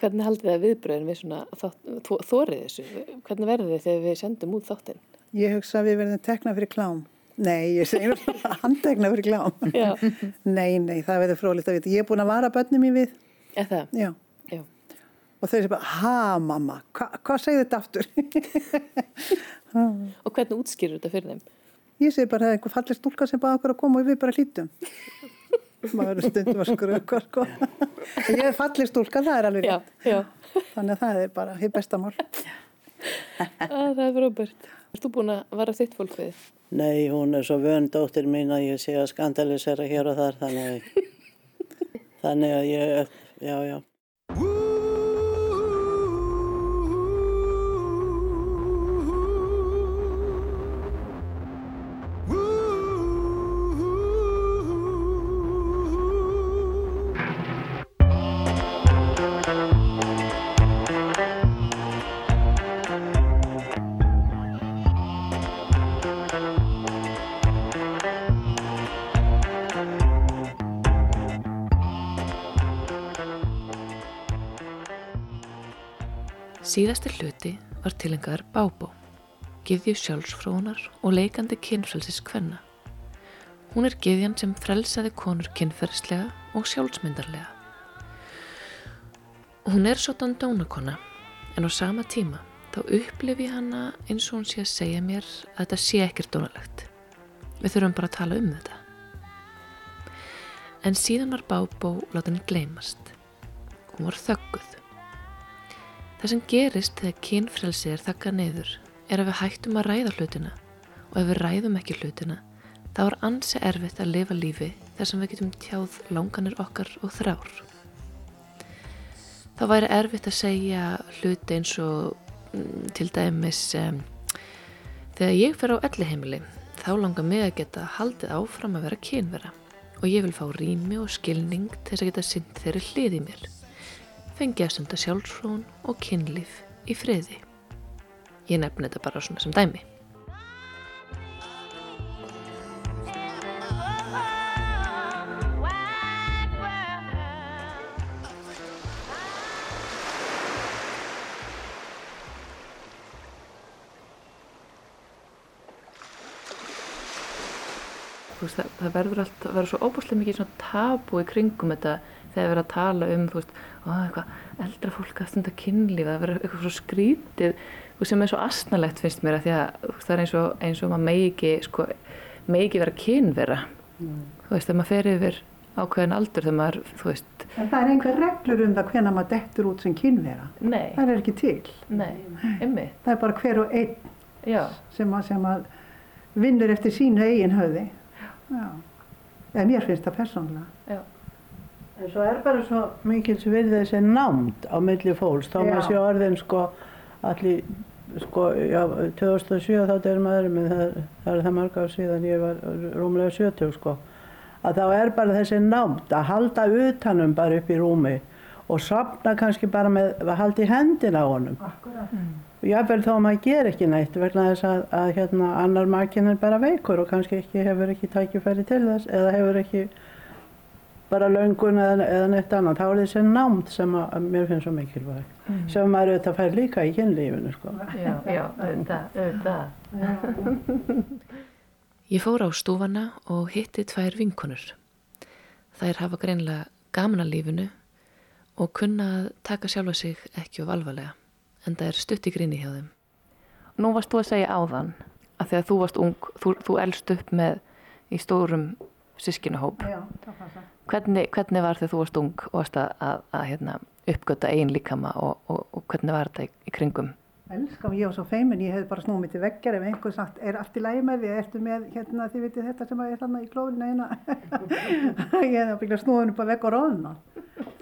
Hvernig haldið það viðbröðin við svona þó, þórið þessu? Hvernig verður þið þegar við sendum út þáttinn? Ég hugsa að við verðum tekna fyrir klám. Nei, ég segir handtekna fyrir klám. nei, nei, það verður frólitt að vita. Ég er búin að vara börnum í við. Það? Já. Já. Og þau sé bara, ha mamma, hva, hvað segir þetta aftur? og hvernig útskýrur þetta fyrir þeim? Ég segi bara, það er einhver fallið stúlka sem bara okkur að koma og við bara hlítum. Maður verður stundum að skröka sko. ég er fallið stúlka, það er alveg já, já. þannig að það er bara hér bestamál Það er frábært Er þú búin að vara þitt fólk við? Nei, hún er svo vöndóttir mín að ég sé að skandalisera hér og þar þannig að, þannig að ég, já, já Síðasti hluti var tilengar Bábó, giðju sjálfsfrónar og leikandi kynfrelsis kvenna. Hún er giðjan sem frelsaði konur kynferðslega og sjálfsmyndarlega. Hún er svo dandónakona en á sama tíma þá upplifi hana eins og hún sé að segja mér að þetta sé ekkert dónalegt. Við þurfum bara að tala um þetta. En síðan var Bábó látin gleymast. Hún var þögguð. Það sem gerist þegar kynfrelsi er þakkað neyður er að við hættum að ræða hlutina. Og ef við ræðum ekki hlutina þá er ansi erfitt að lifa lífi þar sem við getum tjáð langanir okkar og þrár. Þá væri erfitt að segja hluti eins og mm, til dæmis um, þegar ég fer á elliheimili þá langar mig að geta haldið áfram að vera kynvera. Og ég vil fá rými og skilning til þess að geta synd þeirri hlið í mér fengi að stunda sjálfsfrón og kynlíf í friði. Ég nefn þetta bara svona sem dæmi. Það, það verður alltaf, það verður svo óbúslega mikið tabu í kringum þetta þegar við erum að tala um, þú veist, ó, eitthvað, eldra fólk að stunda kynlíf, það verður eitthvað svo skrítið sem er svo asnalegt finnst mér að því að það er eins og, eins og maður megi ekki, sko, megi ekki vera kynvera, mm. þú veist, þegar maður fer yfir ákveðin aldur þegar maður, þú veist. En það er einhver reglur um það hvena maður dettur út sem kynvera. Nei. Það er ekki til. Nei, ymmi. Það er bara hver og einn sem að, að vinnur eftir sínu eigin höfði. Já. En mér finnst það persónulega. En svo er bara svo mikil sem verður þessi námt á milli fólks, þá maður sé orðin sko allir, sko, já, 2007 þá er maður, menn það, það er það marg á síðan ég var rúmlega 70 sko, að þá er bara þessi námt að halda utanum bara upp í rúmi og sapna kannski bara með að halda í hendina á honum. Akkurat. Mm. Jáfnveil þó að maður ger ekki neitt vegna þess að, að hérna annar makinn er bara veikur og kannski ekki hefur ekki tækifæri til þess eða hefur ekki bara löngun eða, eða neitt annað. Þá er þessi námt sem að, að mér finnst svo mikilvæg. Mm. Sem maður auðvitað fær líka í kynlífinu, sko. Já, já, auðvitað, auðvitað. Ég fór á stúfana og hitti tvær vinkonur. Þær hafa greinlega gaman að lífinu og kunna að taka sjálfa sig ekki of alvarlega. En það er stutt í gríni hjá þeim. Nú varst þú að segja áðan að þegar þú varst ung, þú, þú elst upp með í stórum sískinahóp. Já, það fannst það. Hvernig, hvernig var þegar þú varst ung og varst að, að, að hérna, uppgöta einn líkama og, og, og hvernig var þetta í, í kringum? Elskam, ég var svo feimin, ég hef bara snúið mitt í veggjar ef einhver sagt, er allt í lægi með því, ertu með, hérna, þið vitið þetta sem er þarna í klófinu eina. ég hef byggðið snúið upp að vegg og róðna.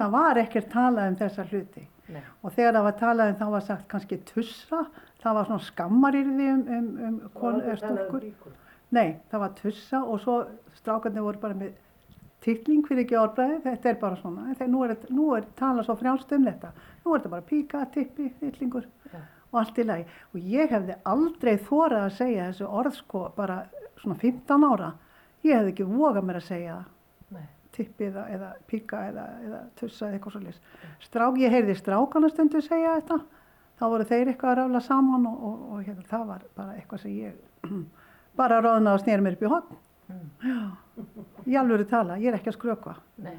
Það var ekkert talað um þessa hluti. Nei. Og þegar það var talað um þá var sagt kannski tussa, það var svona skammar í því um, um, um, um stúrkur. Nei, það var tussa og svo strákarnir voru bara með titling fyrir ekki orðbræði, þetta er bara svona, þegar nú er, nú er talað svo frjálst um þetta, nú er þetta bara píka, tippi, titlingur ja. og allt í lagi. Og ég hefði aldrei þórað að segja þessu orð sko bara svona 15 ára, ég hefði ekki vokað mér að segja tippi eða, eða píka eða, eða tussa eða eitthvað svolítið. Strák, ég heyrði strákana stundu segja þetta, þá voru þeir eitthvað að rafla saman og, og, og hérna, það var bara eitthvað sem ég bara ráðnaði að snýra mér upp í hotn. Já, ég alveg tala, ég er ekki að skrökva. Nei.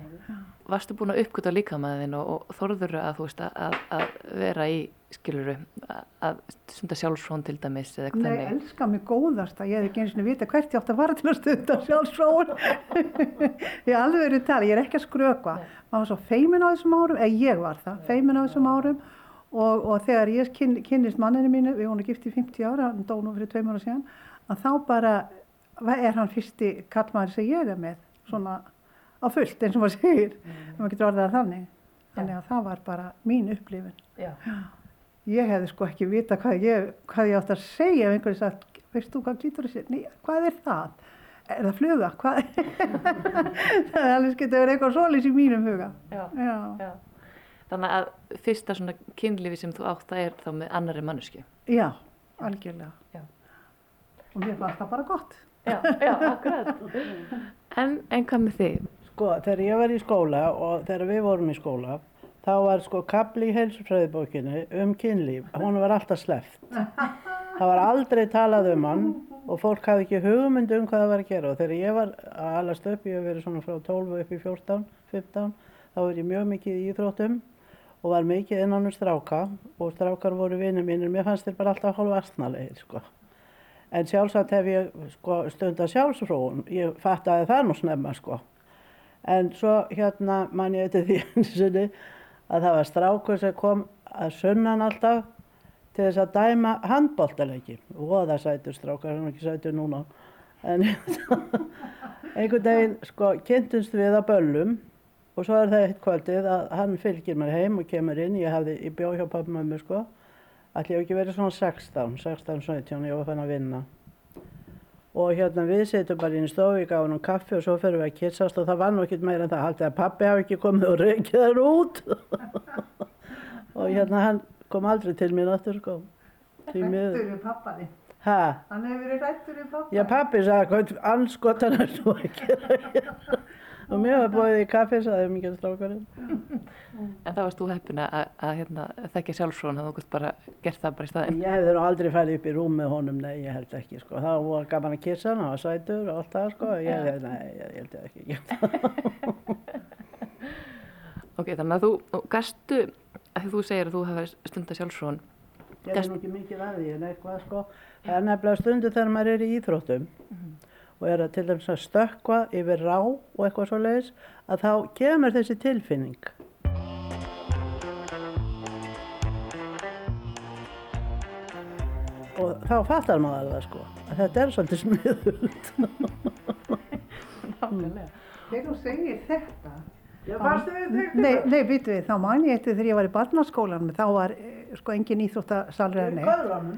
Varstu búin að uppgöta líkamæðin og, og þorður að, þú veist, að, að vera í, skiluru, að, að stunda sjálfsfrón til dæmis eða eitthvað Nei, þannig? elska mig góðast að ég hef ekki eins og vita hvert ég átt að fara til að stunda sjálfsfrón. ég alveg verið tala, ég er ekki að skrökva. Maður var svo feimin á þessum árum, eða ég var það, feimin á þessum árum og, og þegar ég kyn, kynnist manninu mínu, við vorum gift í 50 ára, hann dó nú fyrir tveim ára síðan, að þá bara er hann fyrsti kallmaður sem ég er með, svona á fullt eins og maður segir, mm. maður getur orðað það þannig. Þannig að það var bara mín upplifin. Já. Ég hefði sko ekki vita hvað ég, hvað ég átt að segja ef einhverju sagt, veist þú hvað glítur þessi? Nei, hvað er það? Er það fluga? Hvað? það er alveg getur verið eitthvað solis í mínum huga. Já. Já. Þannig að fyrsta svona kynlífi sem þú átt það er þá með annari mannesku. Já, algjörlega. Já. Og mér fannst það bara gott. Já, já, akkurat. En, en hvað með þig? Sko, þegar ég var í skóla og þegar við vorum í skóla, þá var sko kapli í heilsufræðibókinu um kynlíf, hún var alltaf sleft. Það var aldrei talað um hann og fólk hafði ekki hugmynd um hvað það var að gera og þegar ég var að alast upp, ég hef verið svona frá 12 upp í 14, 15, þá var ég mjög mikið í íþróttum og var mikið innan um stráka og strákar voru vinið mínir, mér fannst þeir bara alltaf hálfa astnalegir sko. En sjálfsagt hef ég sko, stundar sjálfsfróun, ég fattaði það nú snemma sko. En svo hérna man ég eftir því eins og sinni að það var strákur sem kom að sunnan alltaf til þess að dæma handbóltaleiki. Voða sætur strákar, hann er ekki sætur núna. En einhvern daginn sko kynntumst við á böllum og svo er það eitt kvöldið að hann fylgir mér heim og kemur inn. Ég í bjóð hjá pappa mömmu sko. Ætli ég hef ekki verið svona 16, 16, 17, ég var fann að vinna. Og hérna við setjum bara inn í stofu, ég gaf hann kaffi og svo fyrir við að kissast og það var nú ekkert meira en það haldið að pappi hafi ekki komið og reykið þær út. og hérna hann kom aldrei til mér aftur sko. Miður. við pappaði. Hæ? Hann hefur verið rættur við pappaði. Já pappi sagði hvað anskotan er þú að gera hérna. Og mér var bóðið í kaffi, sagði mikið strákarinn. En þá varst þú heppin að, að hérna, þekkja þannig að þú gætt bara gert það bara í staðinn. Ég hefði nú aldrei farið upp í rúm með honum, nei, ég held ekki, sko. Það var gaman að kissa hann, var sætur og allt það, sko. Ég hefði, nei, ég held ekki það. Ok, þannig að þú, gastu, að þú segir að þú hefur stundar sjálfsfrón, Ég er nú ekki mikið að því, en eitthvað, sko. Það er nefnilega stundu þegar maður er í íþróttum og er að til dæmis að stökkva yfir rá og eitthvað svo leiðis, að þá kemur þessi tilfinning. Og þá fattar maður það, sko. Að þetta er svolítið smiðult. nákvæmlega. Þegar þú segir þetta. Já, Nei, nei, býtu við, þá man ég eftir þegar ég var í barnaskólanum, þá var eh, sko engin íþróttasalriðar neitt. Köðlunum.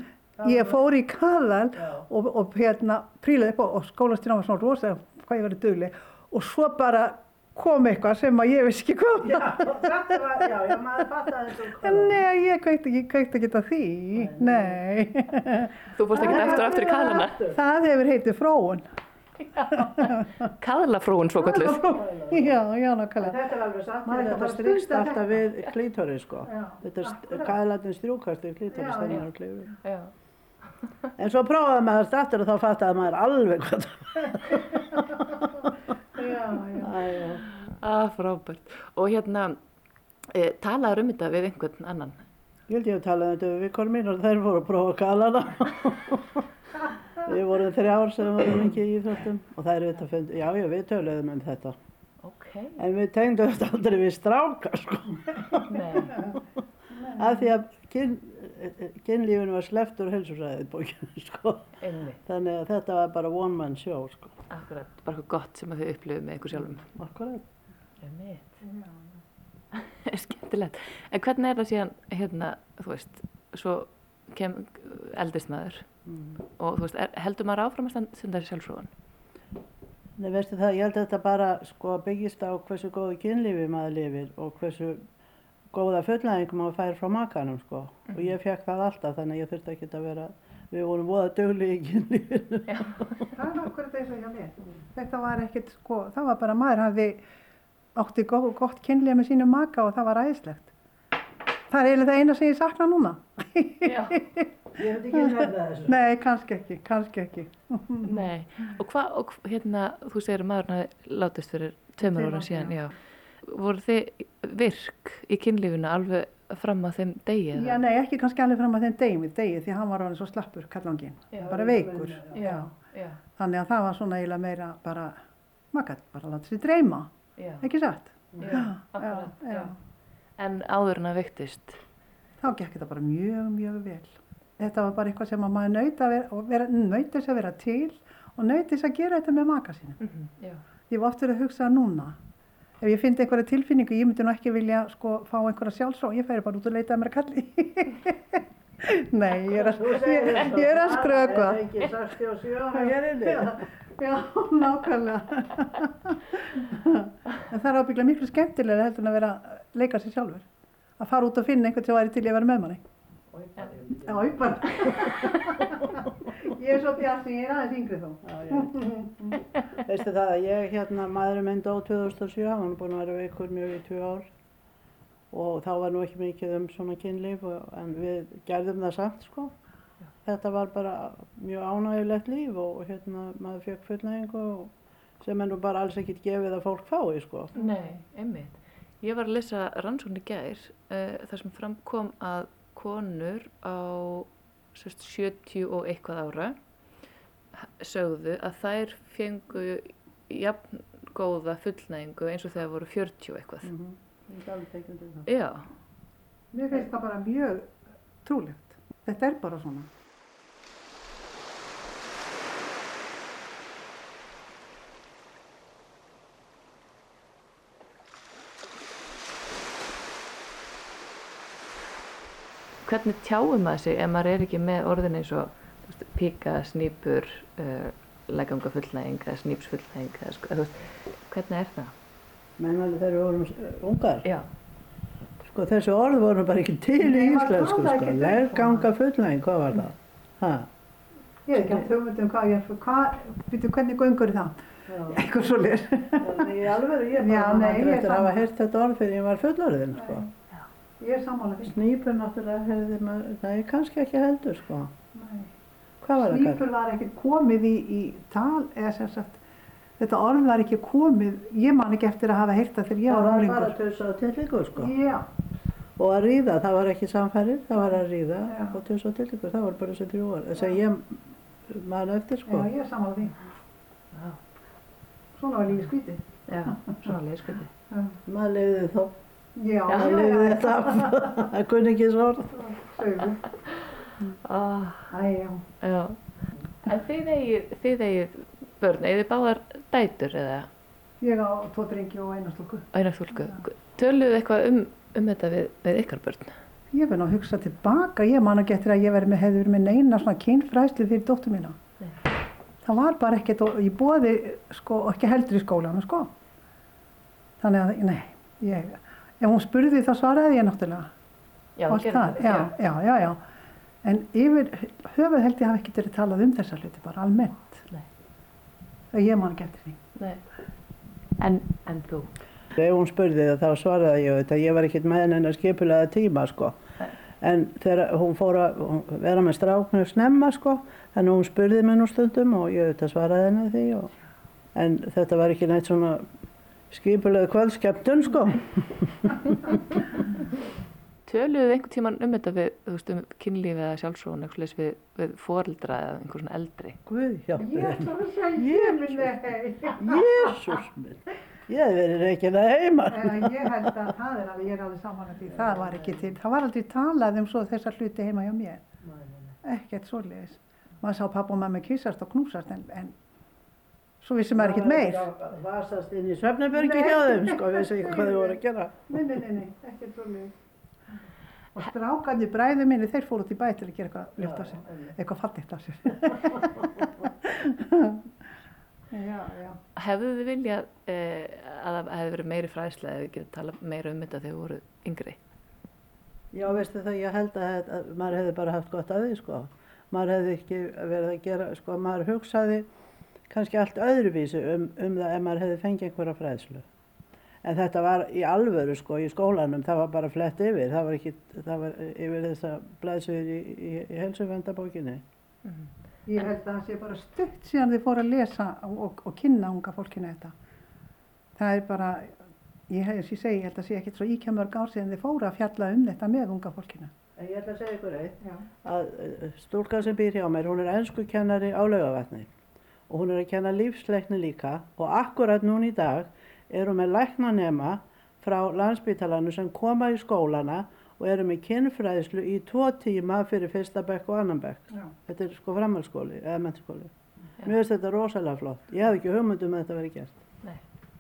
Ég fór í kaðal og, og hérna prílaði upp og, og skólastjóna var svona rosa hvað ég verið dugleg. Og svo bara kom eitthvað sem að ég veist ekki hvað Já, var. þetta var, já, já, maður fattaði þessu En Nei, ég kveikt ekki, kveikt ekki að því, nei. Þú fórst ekki eftir og aftur í kaðlana. Það hefur heitið fróun. Kaðlafrúin svo kalluð. Já, já, nákvæmlega. Þetta er alveg satt, Maður er þetta strykst alltaf við klítori sko. Þetta kaðlatin strjúkast við klítori Já, stennar já. á klífi. Já. En svo prófaði maður þetta aftur og þá fattaði maður alveg hvað það var. Ah, frábært. Og hérna, e, talaður um þetta við einhvern annan? Ég held ég að tala um þetta við konum mín og þeir voru að prófa kaðlana. Við vorum þrjár sem vorum ekki í íþróttum og það er þetta fund, já, já, við töluðum um þetta. Ok. En við tengdum þetta aldrei við stráka, sko. Nei. Af því að kyn, kynlífinu var sleppt úr helsufræðið bókinu, sko. Þannig að þetta var bara one man show, sko. Akkurat. Bara eitthvað gott sem að þau upplifum með ykkur sjálfum. Akkurat. Skemmtilegt. En hvernig er það síðan, hérna, þú veist, svo kem eldist maður Mm. og þú veist, er, heldur maður áfram að stunda þessi sjálfsfróðan? Nei, veistu það, ég held að þetta bara sko byggist á hversu góðu kynlífi maður lifir og hversu góða fullnæðingum maður fær frá makanum, sko. Og ég fekk það alltaf, þannig að ég þurfti ekki að vera, við vorum voða dugli í kynlífinu. Það var okkur þess að hjá mér. Þetta var ekkert, sko, það var bara maður hafði átti gott, gott kynlið með sínum maka og það var æðislegt. Það er eiginlega það eina sem ég sakna núna. Já. Ég hef ekki nefnað þessu. Nei, kannski ekki, kannski ekki. Nei, og hvað, hérna, þú segir að maðurinn hafi látist fyrir tveimur árum, síðan, já. Voru þið virk í kynlífinu alveg fram að þeim degi? Já, nei, ekki kannski alveg fram að þeim degi, degi því hann var alveg svo slappur, kallangin. Bara veikur. Já, já, Þannig að það var svona eiginlega meira bara, maður gæti bara láta sér dreyma, já. ekki satt? Já, akkurat, já. En áður en að veiktist? Þá gekk þetta bara mjög, mjög vel. Þetta var bara eitthvað sem að maður naut að vera, að til og þess að gera þetta með maka sínum. Mm Já. Ég var oft verið að hugsa núna. Ef ég fyndi einhverja tilfinningu, ég myndi nú ekki vilja sko fá einhverja sjálfsró, ég færi bara út og leita að mér að kalli. Nei, ég er að, ég, ég er að skrökva. Það er ekki 67 ára hér inni. Já, nákvæmlega. en það er ábygglega miklu skemmtilega heldur en að vera að leika sér sjálfur. Að fara út og finna einhvern sem væri til í að vera með manni. Já, ég bara. Ég er svo bjart sem ég er aðeins yngri þó. Veistu það að ég hérna, maðurinn minn dó 2007, hann var búinn að vera veikur mjög í tvö ár og þá var nú ekki mikið um svona kynlíf og, en við gerðum það samt sko. Þetta var bara mjög ánægilegt líf og hérna maður fekk fullnægingu og sem er nú bara alls ekkert gefið að fólk fái sko. Nei, einmitt. Ég var að lesa rannsókn í gær uh, þar sem fram kom að konur á sérst, 70 og eitthvað ára sögðu að þær fengu jafn góða fullnægingu eins og þegar voru 40 og eitthvað. Mm -hmm. Ég alveg tekið undir það. Já, Mér finnst það bara mjög trúlegt. Þetta er bara svona. Hvernig tjáum maður sig ef maður er ekki með orðin eins og veist, píka, snýpur, uh, legganga fullnæging eða snýpsfullnæging eða sko, veist, hvernig er það? Mennaði þegar við vorum ungar. Já, Sko þessi orð voru bara ekki til í Nei, maður íslensku sko. ekki um Legganga fullnæging, hvað var það? Ha? Ég er ekki að hugmynd um hvað ég er, hvað, veitu hvernig göngur er það? Eitthvað svo leir. Í alveg, ég Já, bara nei, maður ég eftir að hafa heyrt þetta orð fyrir ég var fullorðin, sko. Ég er sammála því. Snýpur náttúrulega heyrði maður, það er kannski ekki heldur, sko. Nei. Hvað var það? Snýpur var ekki komið í, í tal, eða sem sagt, þetta orð var ekki komið, ég man ekki eftir að hafa heyrt það þegar ég Það var var bara tuss og tillingur, sko. Já, Og að ríða, það var ekki samfærið, það var að ríða Já. og tuss og tillingur, það var bara þessi þrjú orð. Þess að ég man eftir, sko. já, ég er sammála því. já, Svona var lífið skrítið. já, svona Já, já, leiði þetta af, það kunni ekki svo orð. Sögu. Ah, Æ, já. já. En þið eigið, þið eigið börn, eigið þið báðar dætur eða Ég á tvo drengi og eina stúlku. einar fólku? Töluðu eitthvað um, um þetta við, við ykkar börn? Ég verði að hugsa tilbaka, ég man ekki eftir að ég með, hefði verið með neina svona kynfræslu fyrir dóttur mína. Nei. Það var bara ekkert, og ég bóði, sko, ekki heldur í skólanum, sko. Þannig að, nei, ég, ef hún spurði þá svaraði ég náttúrulega. Já, Allt það, já, já, já, já. En yfir höfuð held ég hafi ekki verið talað um þessa hluti, bara almennt. Nei. Og ég man ekki eftir því. Nei. En, en þú? Ef hún spurði það þá svaraði ég þetta, ég var ekkert með henni að skipulega tíma sko. Nei. En þegar hún fór að vera með stráknu snemma sko, þannig að hún spurði mér nú stundum og ég þetta svaraði henni því. Og, en þetta var ekki neitt svona skipulega kvöldskeptun sko. Töluðu þið einhvern tíman um þetta við, þú veist, um kynlífi eða sjálfsróun, eitthvað leys við, við foreldra eða einhver svona eldri? Guð að segja ég minn nei. Jésús minn, ég hef verið reikin að heima. Ég held að það er alveg, ég er alveg saman að því, það var ekki til, það var aldrei talað um svo þessar hluti heima hjá mér. Ekkert svoleiðis. Maður sá pappa og mamma kýsast og knúsast en, en svo vissi maður ekkert meir. Vasast inn í svefnabörgi hjá þeim sko, vissi ekki hvað þau voru að gera. Nei, nei, nei, nei, ekkert svoleiðis. Og strákarnir bræður minni, þeir fóru út í bæ til að gera eitthvað ljótt af sér, eitthvað fallegt af sér. já, já. Hefðu þið viljað eh, að það hefði verið meiri fræðsla eða þið getið talað meira um þetta þegar þið voru yngri? Já, veistu það, ég held að, að, að maður hefði bara haft gott að því, sko. Maður hefði ekki verið að gera, sko, maður hugsaði kannski allt öðruvísi um, um það ef maður hefði fengið einhverja fræðslu. En þetta var í alvöru sko í skólanum, það var bara flett yfir, það var ekki, það var yfir þessa blæðsögur í, í, í helsuvendabókinni. Ég held að það sé bara stutt síðan þið fóru að lesa og, og, og kynna unga fólkinu þetta. Það er bara, ég, hef, ég segi, ég held að sé ekkert svo íkjamörg ár síðan þið fóru að fjalla um þetta með unga fólkinu. Ég ætla að segja ykkur eitt, að uh, stúlkan sem býr hjá mér, hún er ennsku kennari á laugavatni og hún er að kenna lífsleikni líka og akkurat núna í dag er hún með læknanema frá landsbítalanu sem koma í skólana og eru með kynfræðslu í tvo tíma fyrir fyrsta bekk og annan bekk. Já. Þetta er sko framhaldsskóli eða mennskóli. Mér finnst þetta rosalega flott. Ég hafði ekki hugmyndum að þetta verið gert. Nei.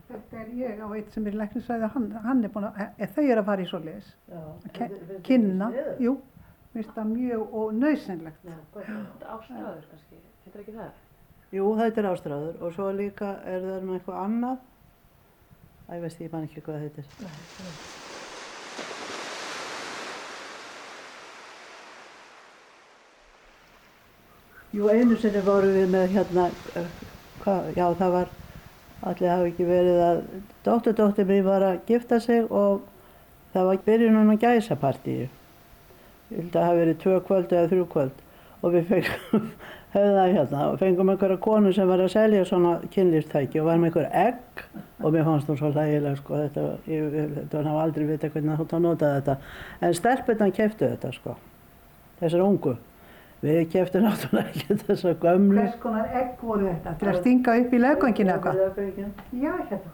Þetta er ég á eitt sem er læknisræði, hann, hann er búin að, e, þau eru að fara í svo. Ke kynna, jú, mér finnst það mjög og nöðsynlegt. Þetta ástráður kannski, heitir ekki það? Jú, þetta er ástráður og svo líka er það með eitthvað annað. Æ, ég veist, ég man ekki hvað það heitir. Jú, einu sinni vorum við með hérna, uh, hvað, já það var, allir hafi ekki verið að, dótturdóttir mér var að gifta sig og það var byrjunum á gæsapartíu. Ég held að það hafi verið tvö kvöld eða þrjú kvöld og við fengum, höfðum það hérna og fengum einhverja konu sem var að selja svona kynlýfstæki og var með einhver egg og mér fannst hún svo hlægileg sko, þetta, ég, þetta var aldrei vita hvernig hún notaði þetta. En stelpundan keftu þetta sko, þessar ungu. Við keftum náttúrulega ekki þessa gömlu. Hvers konar egg voru þetta? Til að stinga upp í löggönginu eða hvað? Löggöngin. Já, hérna.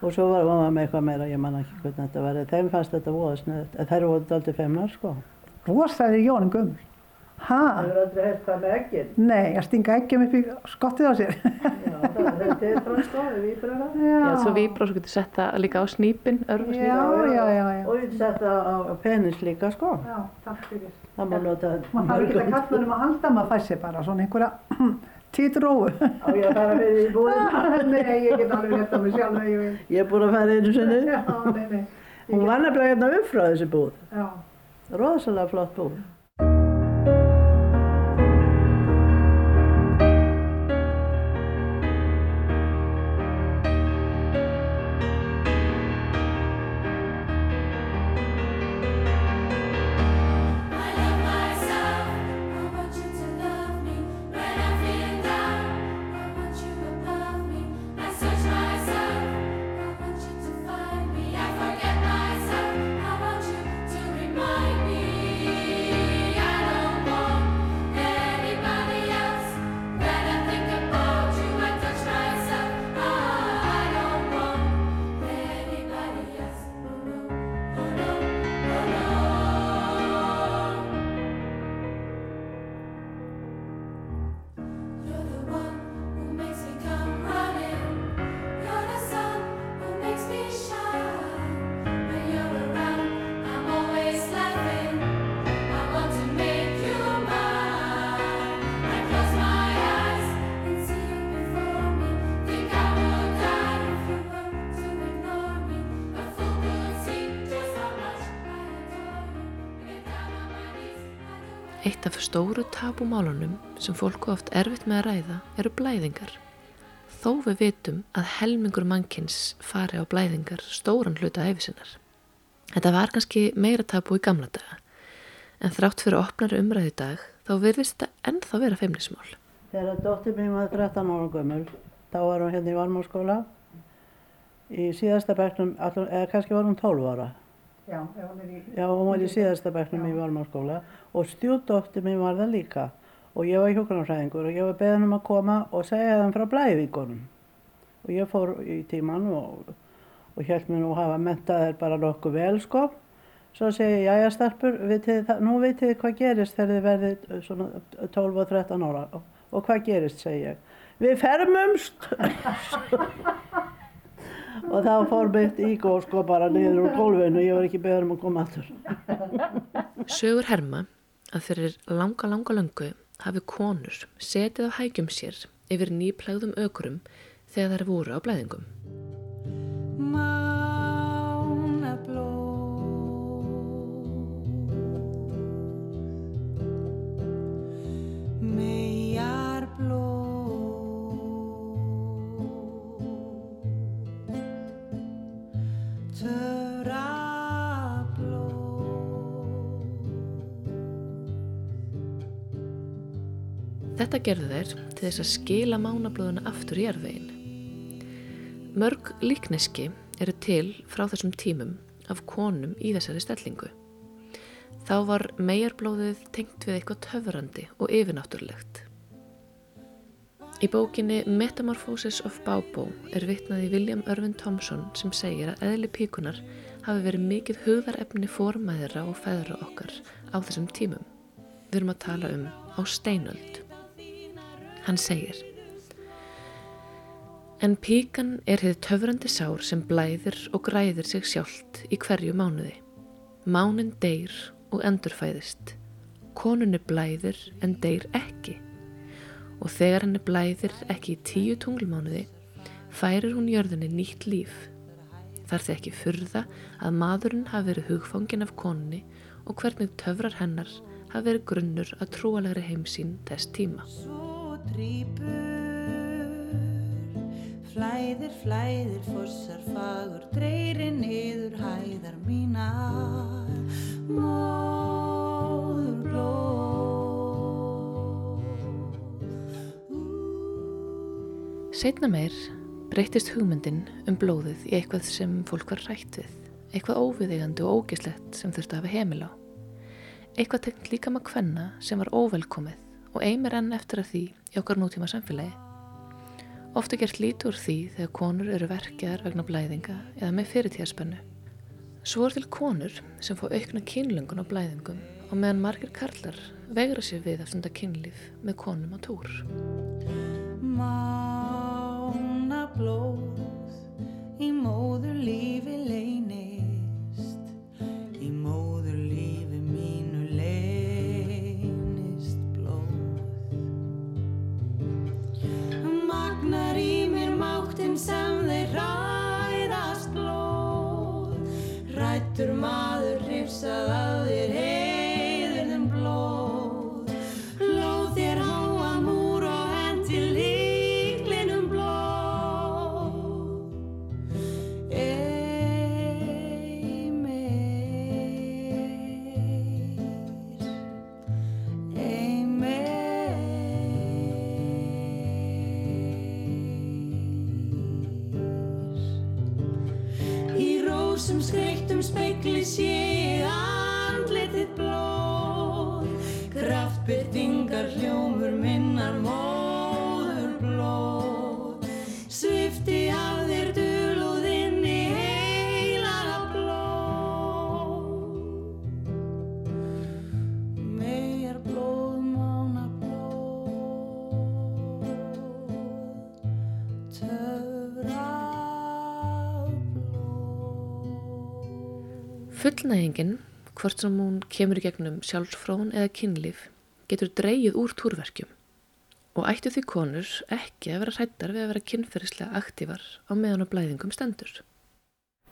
Og svo var hún með eitthvað meira, ég man ekki hvernig þetta var. Þeim fannst þetta voða sniðut. Þær voru aldrei feimnar sko. Rosaði Jón Gummul. Ha? hefur aldrei hert það með eggin. Nei, að stinga eggjum upp í skottið á sér. Já, það er þetta er frá sko, við víbruna. Já, svo víbra og svo getur sett það líka á snýpin, örfa Já, já, já, já. Og ég setja á, penis líka sko. Já, takk fyrir. Það má nota Maður þarf ekki að kalla um að halda, maður fæ sér bara svona einhverja títróu. Á ég að fara fyrir í búðina. Nei, ég get alveg á mig sjálf ég. Ég er búin að fara einu sinni. Já, nei, nei. Hún var nefnilega hérna upp frá þessi búð. Já. Rosalega flott búð. Eitt af stóru tabumálunum sem fólku oft erfitt með að ræða eru blæðingar. Þó við vitum að helmingur mannkins fari á blæðingar stóran hluta æfisinnar. Þetta var kannski meira tabu í gamla daga, en þrátt fyrir opnari umræði í dag þá virðist þetta ennþá vera feimnismál. Þegar dóttir mín var 13 ára gömul, þá var hún hérna í Valmárskóla. Í síðasta bekknum, allan- eða kannski var hún 12 ára. Já, hún er í... Já, hún var í síðasta bekknum í Valmárskóla og stjúdóttir mín var það líka. Og ég var hjókunarfræðingur og ég var beðin um að koma og segja þeim frá blæðingunum. Og ég fór í tíman og, og held mér nú hafa mentað þær bara nokkuð vel, sko. Svo segi ég, jæja stelpur, vitið, þið- nú vitið hvað gerist þegar þið verðið svona 12 og 13 ára. Og, og hvað gerist, segi ég. Við fermumst! og þá fór mitt ígó sko bara niður úr gólfinu og ég var ekki beður um að koma aftur. Sögur herma að fyrir langa langa löngu hafi konur setið á hægjum sér yfir nýplægðum ökurum þegar þær voru á blæðingum. Mejar Þetta gerðu þeir til þess að skila mánablóðuna aftur í jarðvegin. Mörg líkneski eru til frá þessum tímum af konum í þessari stellingu. Þá var megarblóðið tengt við eitthvað töfrandi og yfirnáttúrulegt. Í bókinni Metamorphosis of Baubo er vitnaði William Irvin Thompson sem segir að eðli píkunar hafi verið mikið hugðarefni formæðra og feðra okkar á þessum tímum. Við erum að tala um á steinöld. Hann segir En píkan er hefð töfrandi sár sem blæðir og græðir sig sjálft í hverju mánuði. Mánin deyr og endurfæðist. Konunni blæðir en deyr ekki. Og þegar henni blæðir ekki í tíu tunglmánuði, færir hún jörðinni nýtt líf. Þar því ekki furða að maðurinn hafi verið hugfangin af konunni og hvernig töfrar hennar hafi verið grunnur að trúalegri heimsýn þess tíma. Drýpur Flæðir, flæðir, fossar fagur Dreyri niður hæðar mínar. Móður blóð. Setna meir breytist hugmyndin um blóðið í eitthvað sem fólk var rætt við, eitthvað óviðeigandi og ógislegt sem þurfti að hafa heimil á. Eitthvað tengt líka maður kvenna sem var óvelkomið og eimir enn eftir að því í okkar nútíma samfélagi. Ofta gert lítur því þegar konur eru verkjaðar vegna blæðinga eða með fyrirtíðaspennu. Svo er til konur sem fá aukna kynlöngun á blæðingum og meðan margir karlar vegra sér við að stunda kynlíf með konum á túr. Mána blóð Í móður lífi leynist maður Fullnægingin, hvort sem hún kemur í gegnum sjálfsfrón eða kynlíf, getur dreyið úr túrverkjum. Og ættu því konur ekki að vera hrættar við að vera kynferðislega aktívar á meðan á blæðingum stendur.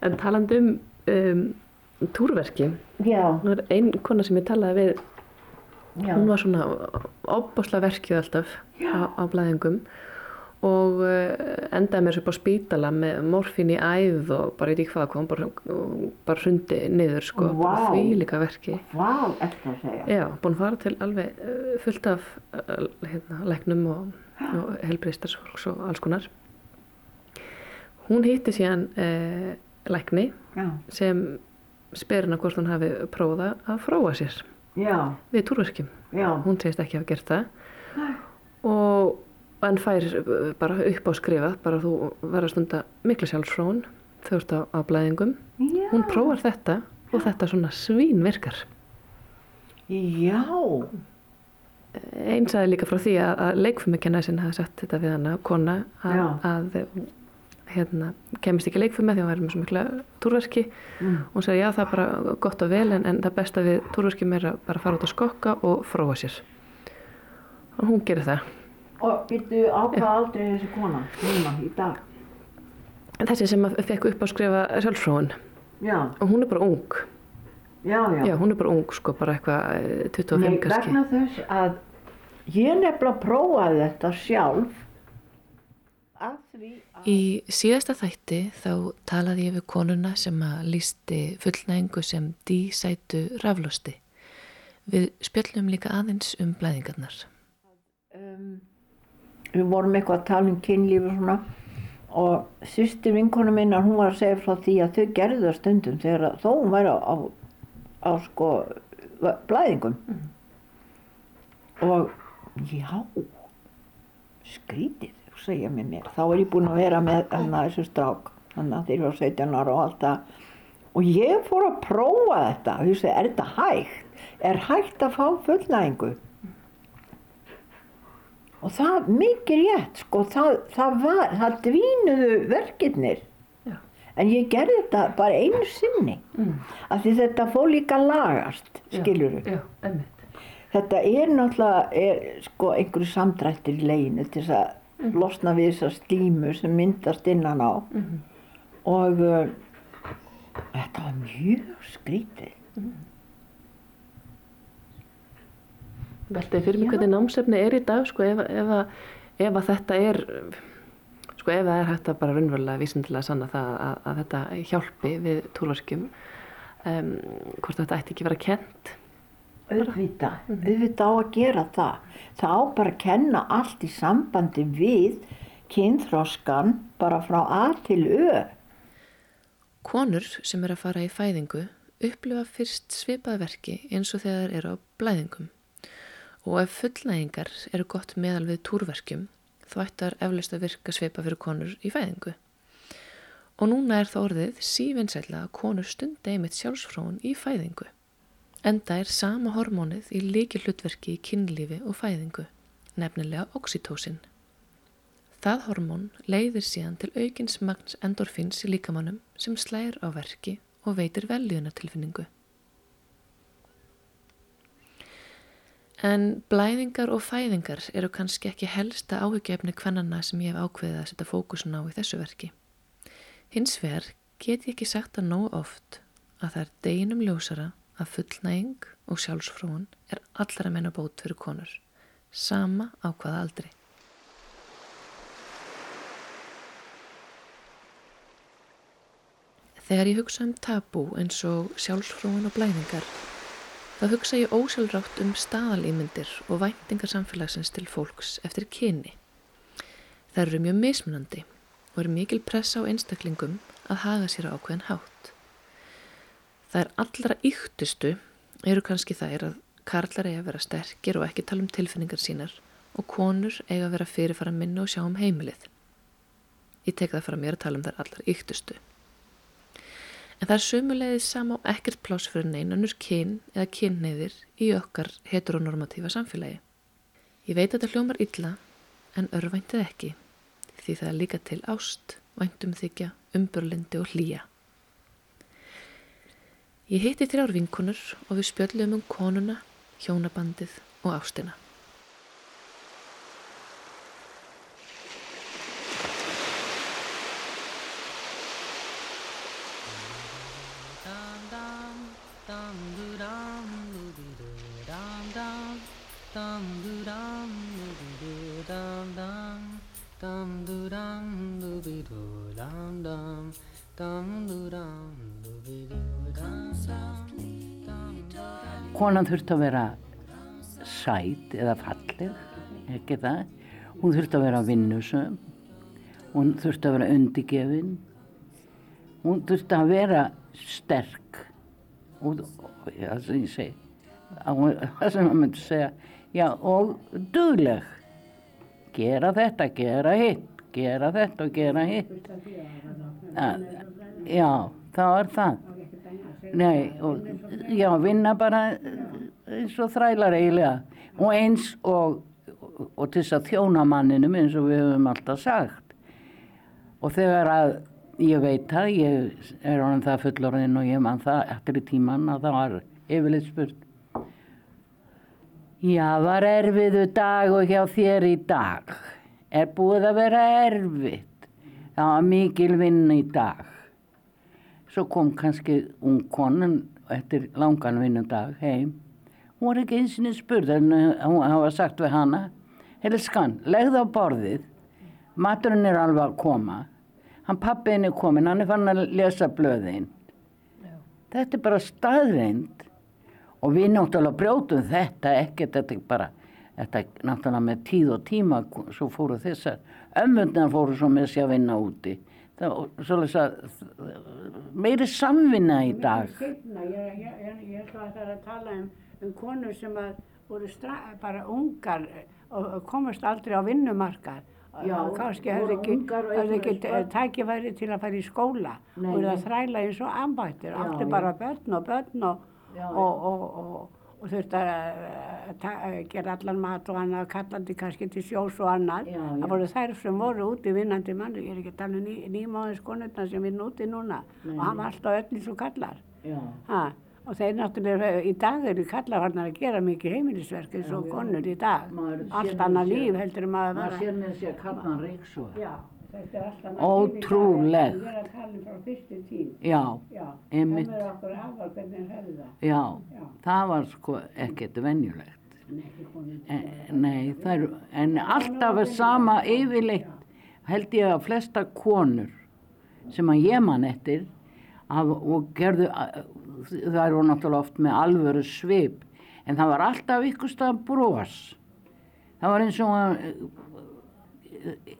En talandi um, um túrverki, Já, nú er ein kona sem ég talaði við, já, hún var svona óbásla verkið alltaf á, á blæðingum. og uh, endaði mér svo upp á spítala með morfín í æð og bara í hvað kom, bara, bara hrundi niður sko, bara Vá. því líka verki. að segja? Já, búin að fara til alveg uh, fullt af uh, hérna, læknum og, og helbriðstarsfólks og alls konar. Hún hitti síðan uh, lækni Já, sem spyr hana hvort hún hafi prófað að fróa sér já, við túrverkjum. Hún segist ekki hafa gert það og en fær uh, bara upp á skrifa, bara þú verður stunda mikla sjálfsfróun þegar þú ert á, á blæðingum. já, Hún prófar þetta og þetta svona svín virkar. já, Einn sagði líka frá því að, að leikfumikennari sinna hafi sagt þetta við hana, kona, að, að hérna, kemist ekki leikfumi því hún væri með svo mikla túrverki Mm. og hún sagði já það er bara gott og vel en, en það besta við túrverkjum er að bara fara út að skokka og fróa sér og hún gerir það og býttu á hvað aldrei er þessi kona, núna, í dag? En þessi sem að fekk upp að skrifa sjálfsfróun Já, og hún er bara ung já, já. já hún er bara ung sko bara eitthvað eh, 25 Nei, kannski vegna þess að ég nefnilega prófaði þetta sjálf að því að... Í síðasta þætti þá talaði ég við konuna sem að lísti fullnægingu sem dísætu raflosti. Við spjöllum líka aðeins um blæðingarnar. um, við vorum eitthvað að tala um kynlíf og svona. Og sýstir vinkonu minna hún var að segja frá því að þau gerðu það stundum þegar þó hún væri á, á, á sko blæðingum. Og já skrítið segja mér mér. Þá er ég búin að vera með hana, þessu strák þannig að þeir á 17 ára og allt það. Og ég fór að prófa þetta. Og ég segi, er þetta hægt? Er hægt að fá fullnæðingu? Og það, mikið rétt, sko, það, það var, það dvínuðu verkefnir. En ég gerði þetta bara einu sinni, mm. af því þetta fór líka lagast, skilur emmitt. Þetta er náttúrulega, er, sko, einhverju samdrættir í leginu til þess að losna við þessar slímu sem myndast innan á. Og uh, þetta var mjög skrítið. Veltið fyrir mig hvernig námsefni er í dag sko ef, ef, að- ef að þetta er sko ef það er hægt að bara raunverulega vísindilega sanna það að, að þetta hjálpi við túlorskjum um, hvort þetta ætti ekki vera kent Auðvitað, auðvitað á að gera það. Það á bara að kenna allt í sambandi við kynþróskan bara frá A til Ö. Konur sem er að fara í fæðingu upplifa fyrst svipað verki eins og þegar eru á blæðingum og ef fullnægingar eru gott meðal við túrverkjum þá ættar eflaust að virka svipa fyrir konur í fæðingu. Og núna er það orðið sívinsætla að konur stundi einmitt sjálfsfróun í fæðingu. Enda er sama hormónið í líki hlutverki í kynlífi og fæðingu, nefnilega oxytósin. Það hormón leiðir síðan til aukins magns endorfins í líkamannum sem slægir á verki og veitir veljunatilfinningu. En blæðingar og fæðingar eru kannski ekki helsta áhyggjefni kvennana sem ég hef ákveðið að setja fókusun á í þessu verki. Hins vegar get ég ekki sagt að nóg oft að það er deginum ljósara að fullnæging og sjálfsfróun er allra menna bót fyrir konur, sama á hvaða aldri. Þegar ég hugsa um tabú eins og sjálfsfróun og blæðingar, þá hugsa ég ósjálfrátt um staðalýmyndir og væntingar samfélagsins til fólks eftir kyni. Það eru mjög mismunandi og er mikil pressa á einstaklingum að haga sér ákveðin hátt. Það er allra yktustu eru kannski þær að karlar eiga að vera sterkir og ekki tala um tilfinningar sínar og konur eiga að vera fyrirfara minna og sjá um heimilið. Ég tek það fara mér að tala um þær allar yktustu. En það er sömulegið sama á ekkert pláss fyrir neinanur kyn eða kynneiðir í okkar heteronormatífa samfélagi. Ég veit að þetta hljómar illa en örvæntið ekki því það er líka til ást, væntumþykja, umburlindi og hlýja. Ég hitti þrjár vinkunur og við spjöllum um konuna, hjónabandið og ástina. Konan þurfti að vera sæt eða falleg, ekki það. Hún þurfti að vera vinnusum, hún þurfti að vera undigefin, hún þurfti að vera sterk og, það sem ég segi, það sem maður myndi segja, já, og dugleg. Gera þetta, gera hitt, gera þetta og gera hitt. Já, það var það. Nei, og já, vinna bara eins og þrælar eiginlega og eins og, og til þess að þjóna manninum eins og við höfum alltaf sagt. Og þegar að ég veit það, ég er honum það fullorðin og ég man það eftir í tíman að það var yfirleitt spurt. Já, var erfiðu dag og hjá þér í dag. Er búið að vera erfitt. Það var mikil vinn í dag. Svo kom kannski ung konan eftir langan vinnudag heim. Hún var ekki eins og spurð en uh, hún hafa sagt við hana Helskan, legðu á borðið. Maturinn er alveg að koma. Hann pappiðin er komin, hann er fann að lesa blöðin. Þetta er bara staðreind og við náttúrulega brjótum þetta ekkert, þetta er bara, þetta náttúrulega með tíð og tíma svo fóru þessar ömmundar fóru svo með sér að vinna úti það meiri samvinna í dag Seinna, ég, ég, ég, ætla að það er að tala um, um konur sem að voru stra, bara ungar og og komast aldrei á vinnumarkað. Já, Og kannski hefði ekki, ekki tækifæri til að fara í skóla Nei, og eru nei. að þræla eins og ambættir, áttu já. bara börn og börn og, og, og, og, og þurfti að eh, eh, gera allan mat og annað, kallandi kannski til sjós og annað. Já, já. Það voru þær sem voru úti vinnandi manni, ég er ekki að tala um ný, nýmáðins konurna sem vinna úti núna og hann var alltaf öll eins og kallar. Ha, og þeir náttúrulega, í dag eru kallar hann að gera mikið heimilisverk eins og konur í dag. Maður Allt annað líf heldur maður maður var sér með sér kallan ríksu Já, þetta er allt annað Ótrúlegt. líf í dag. Ég er að tala um frá fyrstu tíð. já, Já, Einmitt. það er okkur afar hvernig þeir hefðu það. já, Já. það var sko ekkert venjulegt En ekki konur. Eh, Nei, það er, en alltaf er sama yfirleitt held ég að flesta konur sem að ég man eftir af, og gerðu, að- það eru náttúrulega oft með alvöru svip, en það var alltaf ykkur stað bros. Það var eins og að,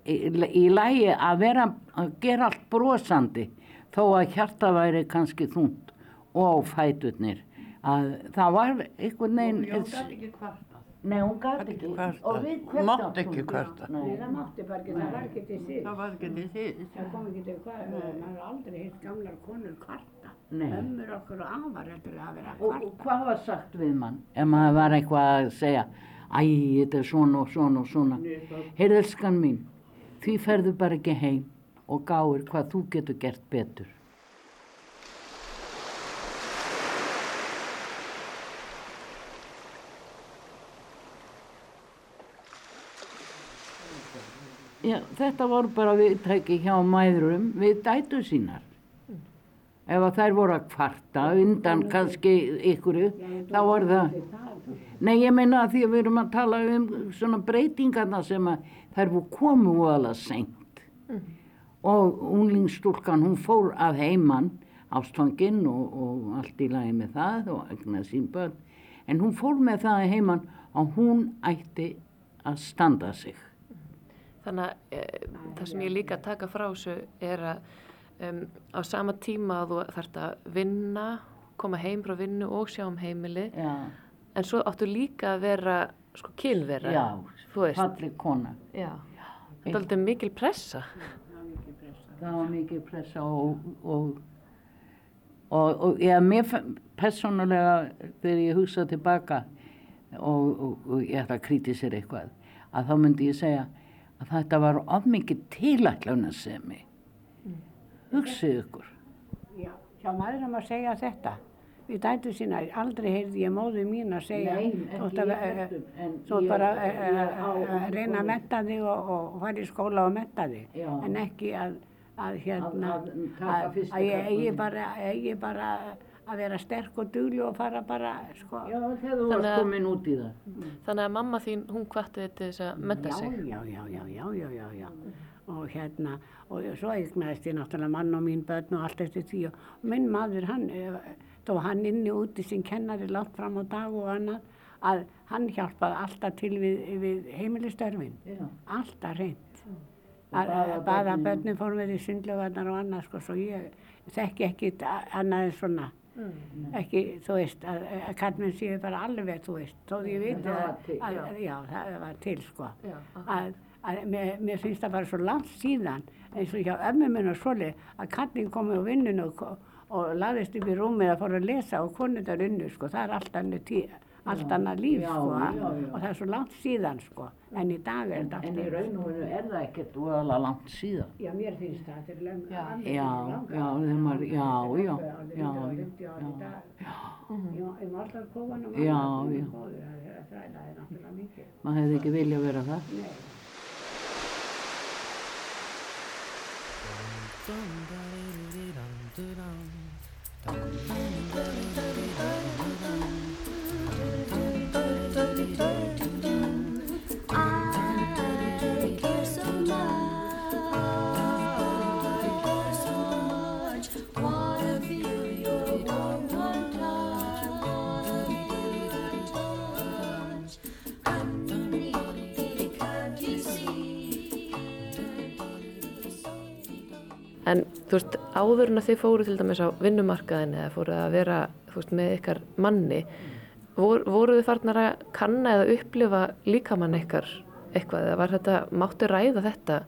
í, lægi að vera, að gera allt brosandi, þó að hjarta væri kannski þungt og fæturnir. Að það var einhvern veginn... ekki kvarta. Nei, hún gæti ekki. kvarta. Og við hvert Mátti áttum ekki við? kvarta. Nei, Nei. það mátti bara ekki, það var ekki til síð. Það var ekki til því. Það kom ekki til hvað, maður har aldrei hitt gamlar konur kvarta. Nei. Ömmur okkur og afar heldur að vera Og, kvarta. og hvað var sagt við mann? Ef maður var eitthvað að segja, æ, þetta er svona og svona og svona. Heyrðu, elskan mín, því ferðu bara ekki heim og gáir hvað þú getur gert betur. Já, þetta voru bara viðtæki hjá mæðurum við dætu sínar. Ef að þær voru að kvarta undan kannski ykkuru, þá var það... Nei, ég meina að því að við erum að tala um svona breytingarna sem að þær komu alveg seint. Og unglingstúlkan, hún fór að heiman ástfanginn og, og allt í lagi með það og egnaði sín börn. En hún fór með það að heiman að hún ætti að standa sig. Þannig að e, það sem ég líka taka frá þessu er að um, á sama tíma að þú þarft að vinna, koma heim frá vinnu og sjá um heimili, Já, en svo áttu líka að vera sko kynvera, já falleg kona. Já, þetta er aldrei mikil pressa. Það var mikið pressa og, og, og, og ég, mér persónulega þegar ég hugsa tilbaka og, og, og ég ætla að kritisera eitthvað, að þá myndi ég segja að þetta var of mikið tilætlunarsemi. Hugsið ykkur. Já, hjá maðurum að segja þetta. Við dætu sína, aldrei heyrði ég móðu mín að segja, Nei, ekki þótt að, eh, bara eh, eh, að reyna að metta þig og, og fara í skóla og metta þig, Já. en ekki að, að hérna, Að- að taka að, fyrstu að ég eigi bara, eigi bara að vera sterk og dugli og fara bara, sko, Já, þegar þú varst komin út í það. Þannig að mamma þín, hún hvatti þetta þess að menta sig. Já, já, já, já, já, já, já. Og hérna, og svo eignaðist ég náttúrulega mann og mín börn og allt eftir því og minn maður, hann, eh, þó hann inni úti sem kennari langt fram á dag og annað, að hann hjálpaði alltaf til við, við heimilistörfin. Já. Alltaf reynd. Og baða Baða börnin. börnin fórum við í sundlögarnar og annað, sko, svo ég þekki ekki annað en svona. Ekki, þú veist, að, að kallmenn séu bara alveg, þú veist, þó ég veit var að, að, já, það var til, sko Já, að, að mér, mér finnst það bara svo langt síðan eins og hjá ömmu minn og svoli að kallin komi á vinnun og, og, og laðist upp í rúmið að fóra að lesa og konundar unnu sko, það er allt annað, tí, allt annað líf Já, sko já, já. og það er svo langt síðan sko en í dag er þetta allt En í raun og veru er það ekkert voðalega langt síðan. Já, mér finnst það, þetta er löng Já. Já, já, já, já, já, já, já, Ég var alltaf að náttúrulega mikið. maður hefði ekki viljað vera það. Nei. someday. En þú veist, áður en að þið fóru til dæmis á vinnumarkaðin eða fóru að vera, þú veist, með ykkar manni, vor, voru þið farnar að kanna eða upplifa líkamann ykkar eitthvað eða var þetta, máttu ræða þetta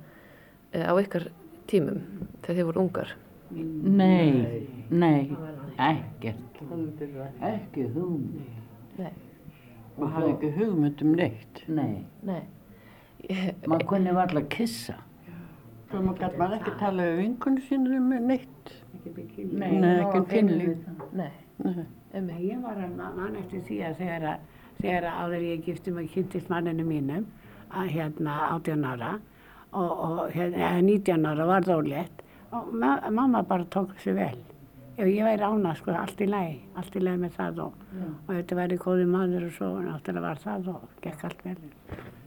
eh, á ykkar tímum þegar þið voru ungar? Nei, nei, ekkert. Ekki hugmynd. Nei. Maður hafði ekki hugmynd um neitt. Nei, Nei. maður kunni varla kissa. Svo maður gæti maður ekki tala við vinkunni sínur um neitt. Nei, Nei, ekki um kynlíf. Nei, Nei. emmi. Ég var að ma- man eftir því að þegar, að- þegar að áður ég gifti mig kynntist manninu mínum að hérna 18 ára og, og hérna, eða 19 ára var það ólétt og ma mamma bara tók þessu vel. Ef ég væri ána sko allt í lagi, allt í lagi með það og, og þetta væri góði maður og svo náttúrulega var það og gekk allt vel.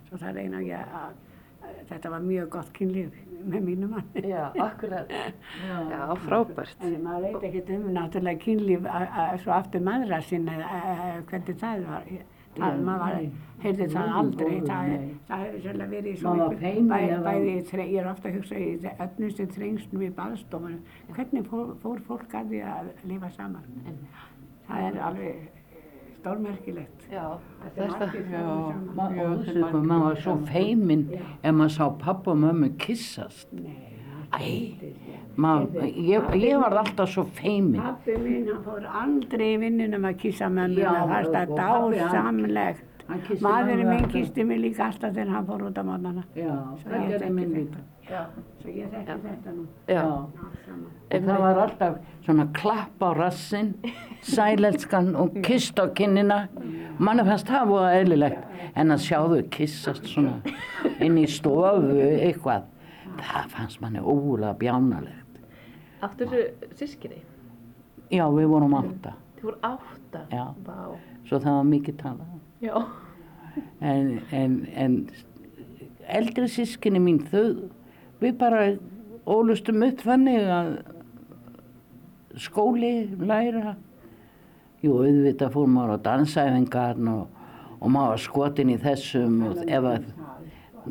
Svo það reyna ég að, að þetta var mjög gott kynlíf með mínu manni. Já, akkurat. Já, frábært. En maður veit ekkert um náttúrulega kynlíf svo aftur maðra sinna hvernig það var. Það, maður heyrði það aldrei, það, hefur sérlega verið í svo Maður var miklu- feiminn bæ- ef að- bæði, þre- ég er ofta að hugsa í öfnustu þrengslum í baðstofunum, hvernig fór, fór fólk að því að lifa saman? Það er alveg stórmerkilegt. Er maður var svo feiminn ef maður sá pappa og mömmu kissast. Nei, maður, ég, ég var alltaf svo feiminn. Pappi hann fór aldrei í vinnunum að kissa Já, það pabbi, hann- dásamlegt. Maðurinn minn kisti mig líka alltaf þegar hann fór út á mótnana. Já, þekki minn líka. Já, Svo ég þekki þetta nú. já. Og það var alltaf svona klapp á rassin, sælelskan og kist á kinnina. Manni fannst það voða eðlilegt. En að sjá þau kissast svona inn í stofu eitthvað, það fannst manni ógulega bjánalegt. Áttu þessu sískinni? Já, við vorum átta, Þið voru átta? Já. Vá. svo það var mikið talað. En, en, en eldri sískinni mín, þau, við bara ólustum upp þannig að skóli, læra. Jú, auðvitað fór maður á dansæfingar og, og maður var skotin í þessum og ef að,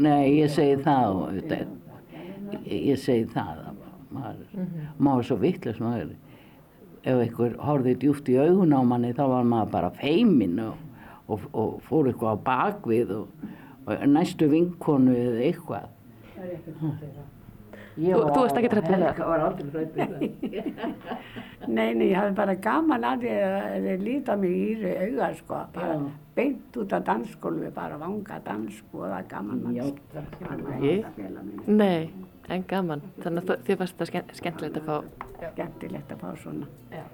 nei, ég segi það og auðvitað, ég, segi það, að maður, maður var svo vitlega maður, ef einhver horfði djúpt í augun á manni þá var maður bara feiminn og, og, og fór eitthvað á bakvið og, og næstu vinkonu eða eitthvað. Ég Þú- var þú varst ekkert hrædd við það? Helga var aldrei hrædd við það. Nei, nei, ég hafði bara gaman að að þeir líta mig í íri auga, sko, bara Já. beint út af dansskólfi, bara vanga dans, sko, það er gaman mann. Já, Ég var nú Ég? ekki að fela mig. Nei, en gaman. Þannig að þið fannst það skemmt, skemmtilegt að fá. Skemmtilegt að fá svona, Já.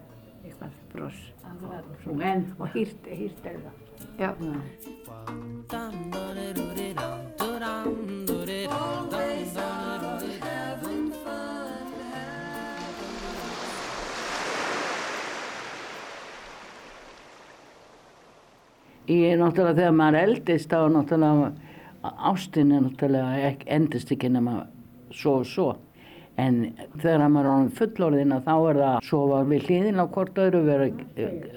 Eitthvað bros. En Og hýrt, hýrt auga. Já. ég er náttúrulega þegar maður eldist þá er náttúrulega ástin er náttúrulega endist ekki nema svo og svo. En þegar maður er orðinn fullorðina þá er það að sofa við hlýðin á hvort öðru vera,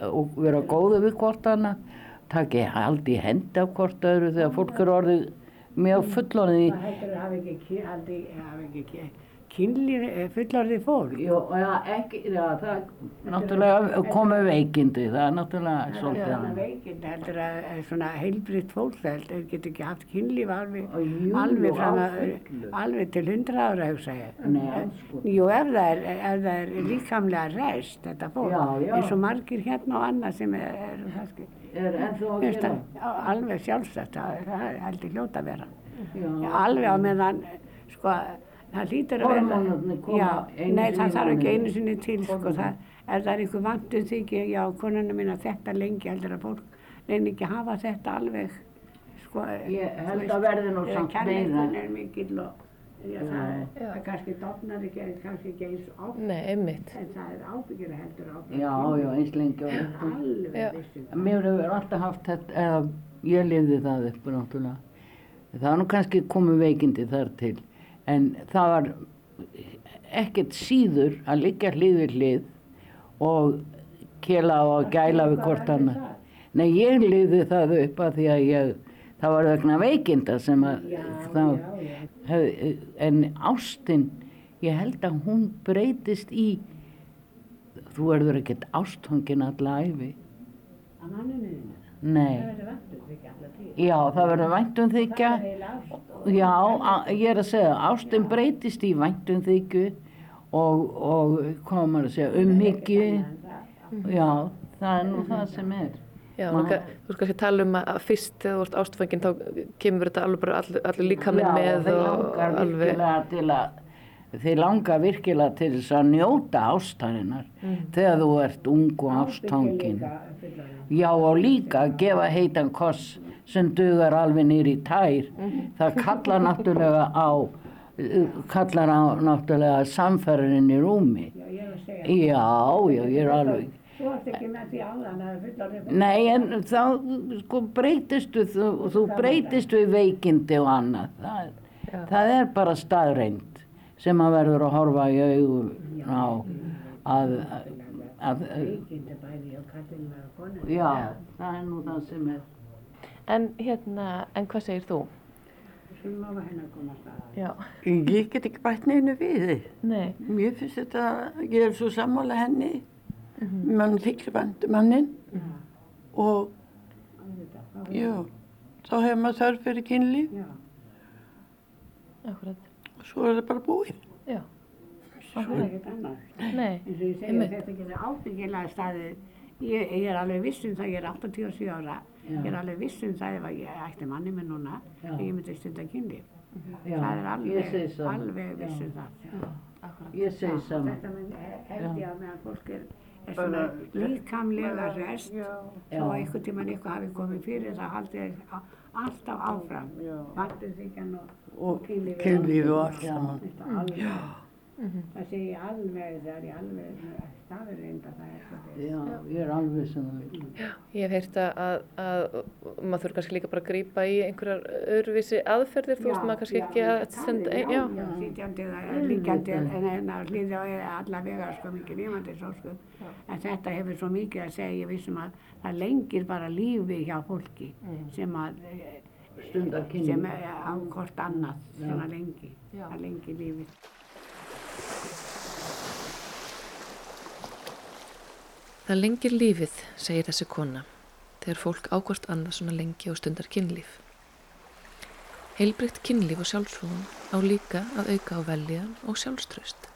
og vera góðu við hvort annað. Taki haldi hendi á hvort öðru þegar fólk er orðið mjög fullorðin í Það hættir að hafa ekki, ki- haldi, hafa ekki, ki- kynlíf eh, fullorðið fólk. Jó, já, ekki, já, það náttúrulega komu veikindi, það er náttúrulega Það er svolítið. veikind heldur að að svona heilbritt fólk held, þau getur ekki haft kynlíf alveg, jú, alveg, fram að, alveg til hundra ára hugsa ég. Nei, sko. Jú, ef það er, ef það er líkamlega rest, þetta fólk, eins og margir hérna og annað sem er, er kannski, Er að alveg sjálfsagt, það, það heldur hljóta að vera. Já. Alveg á meðan, sko, það hlýtur að vera, nei, það þarf ekki einu sinni til, sko, það, ef það er einhver vandum þykir, já, konuna mín að þetta lengi heldur að fólk reynir ekki að hafa þetta alveg, sko, Ég held veist, að verði nú samt meira. er mikill og, já, það, það kannski dofnar ekki, kannski ekki eins einmitt. en það er ábyggilega heldur ábyggilega. Já, já, eins lengi. Alveg. Mér hefur alltaf haft þetta, eða ég lifði það upp náttúrulega. Það var nú kannski komið veikindi þar til, en það var ekkert síður að liggja hlið við hlið og kela og gæla við hvort annað. Nei, ég lifði það upp að því að ég, það var vegna veikinda sem að þá, hef, en ástin, ég held að hún breytist í þú verður ekkert ástfangin alla æfi Að manninu nei, verður vantur því ekki allar tíð. já það verður væntum þykja Heila ást. já, a- ég er að segja ástin breytist í væntum þykju og, og hvað maður að segja umhyggju já, það er nú það sem er. Já, Ma- þú ka- þú skal ekki tala um að að fyrst þegar þú ert ástfangin þá kemur þetta alveg bara allir, allir líkaminn Já, með og langar alveg virkilega til að þeir langar virkilega til þess að njóta ástarinnar þegar þú ert ung og ástfangin. já og líka að gefa heitan koss sem dugar alveg nýri tær. Það kallar náttúrulega á kallar á náttúrulega samferðin í rúmi. Já, já, ég er alveg Þú ert ekki með því áðan að fullorðið Nei, en þá sko breytistu, þú, þú breytistu í veikindi og annað. Það, það er bara staðreind sem að verður að horfa í augum á að, að, að, já, það er nú það sem er. En hérna, en hvað segir þú? Svo má hennar koma að Ég get ekki bætt neinu við nei, Mér finnst þetta, ég er svo sammála henni, mann þykir vant um mannin og já, þá hefur maður þörf fyrir kynlíf. Já. akkurat, svo er það bara búið. já, Það er ekkert annað. nei, eins og ég Einmitt. þetta getur ábyggilega staðið. Ég, ég er alveg viss um það, ég er 87 ára. Ég er alveg viss um það ef að ég ætti manni minn núna Já. að ég myndi stunda kynlíf. Já, það er alveg, alveg viss Já. um það Ég segi sama. þetta mun, held ég að meðan fólk er, er svona líkamlega rest svo einhvern tíman eitthvað hafi komið fyrir það haldið alltaf áfram. Vantur þykjan og, Og kynlífið. kynlíf og allt saman. Alveg, það segi ég alveg, það er ég alveg, það er reynda það er svo Já, ég er alveg sem það vil. Ég hef heyrt að, að, að maður þurfi kannski líka bara að grípa í einhverjar öðruvísi aðferðir, þú veist maður kannski ekki að stenda, já, já, já, sitjandi eða líkjandi en en að hlýða er allavega sko mikið lífandi sóskup en þetta hefur svo mikið að segja ég vissum að það lengir bara lífi hjá fólki sem að Stundar kynlíf. sem er á hvort annað svona lengi, það lengir lífið Það lengir lífið, segir þessi kona, þegar fólk ákvort annað svona lengi og stundar kynlíf. Heilbrygt kynlíf og sjálfsfrúin á líka að auka á veljiðan og sjálfströst.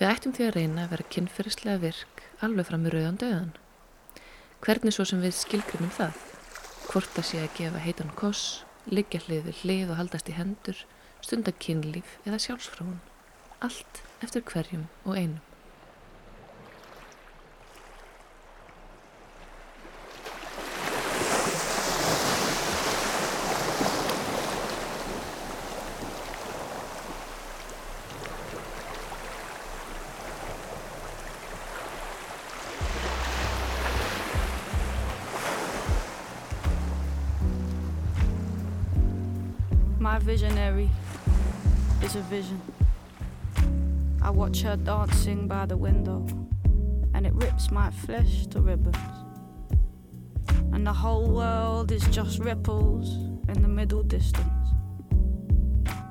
Við ættum því að reyna að vera kynferðislega virk alveg fram í rauðan döðan. Hvernig svo sem við skilgrinum það? Hvort það sé að gefa heitan koss, liggja hlið við hlið og haldast í hendur, stunda kynlíf eða sjálfsfrúin. Allt eftir hverjum og einum. Her dancing by the window, and it rips my flesh to ribbons. And the whole world is just ripples in the middle distance.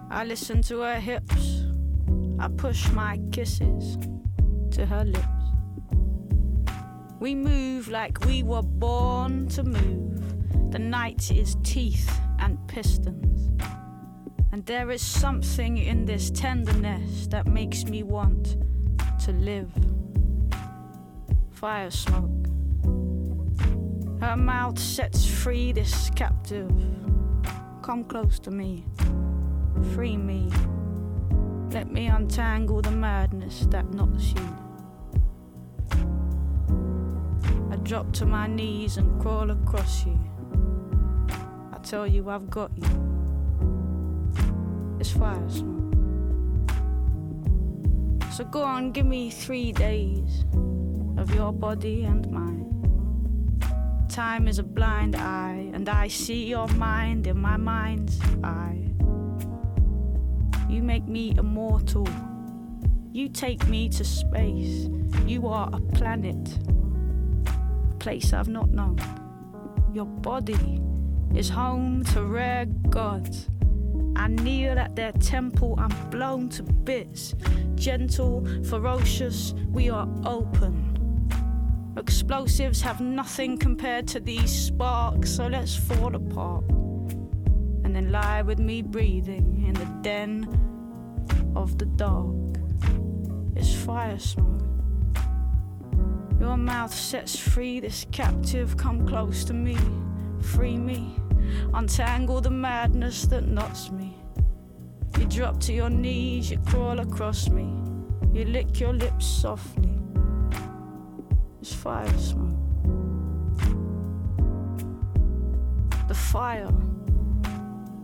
I listen to her hips, I push my kisses to her lips. We move like we were born to move. The night is teeth and pistons. And there is something in this tenderness that makes me want to live. Fire smoke. Her mouth sets free this captive. Come close to me. Free me. Let me untangle the madness that knots you. I drop to my knees and crawl across you. I tell you I've got you. So go on, give me three days of your body and mine. Time is a blind eye, and I see your mind in my mind's eye. You make me immortal. You take me to space. You are a planet, a place I've not known. Your body is home to rare gods. I kneel at their temple, I'm blown to bits. Gentle, ferocious, we are open. Explosives have nothing compared to these sparks, so let's fall apart. And then lie with me breathing in the den of the dark. It's fire smoke. Your mouth sets free this captive, come close to me, free me, untangle the madness that knots me. You drop to your knees, you crawl across me, you lick your lips softly. It's fire smoke. The fire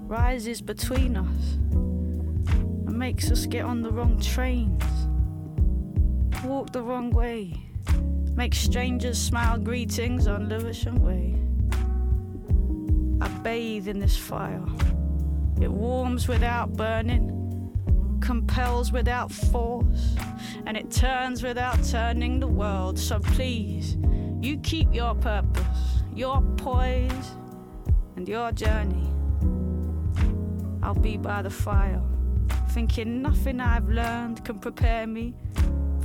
rises between us and makes us get on the wrong trains, walk the wrong way, make strangers smile greetings on Lewisham Way. Bathe in this fire. It warms without burning, compels without force, and it turns without turning the world. So please, you keep your purpose, your poise, and your journey. I'll be by the fire, thinking nothing I've learned can prepare me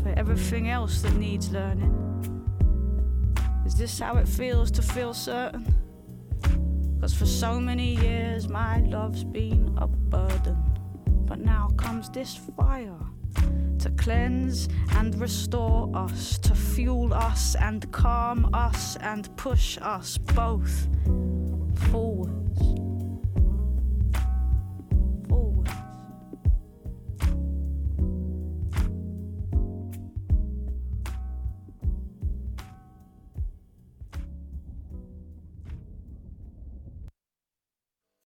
for everything else that needs learning. Is this how it feels to feel certain? Cause for so many years my love's been a burden. But now comes this fire to cleanse and restore us, to fuel us and calm us and push us both forwards.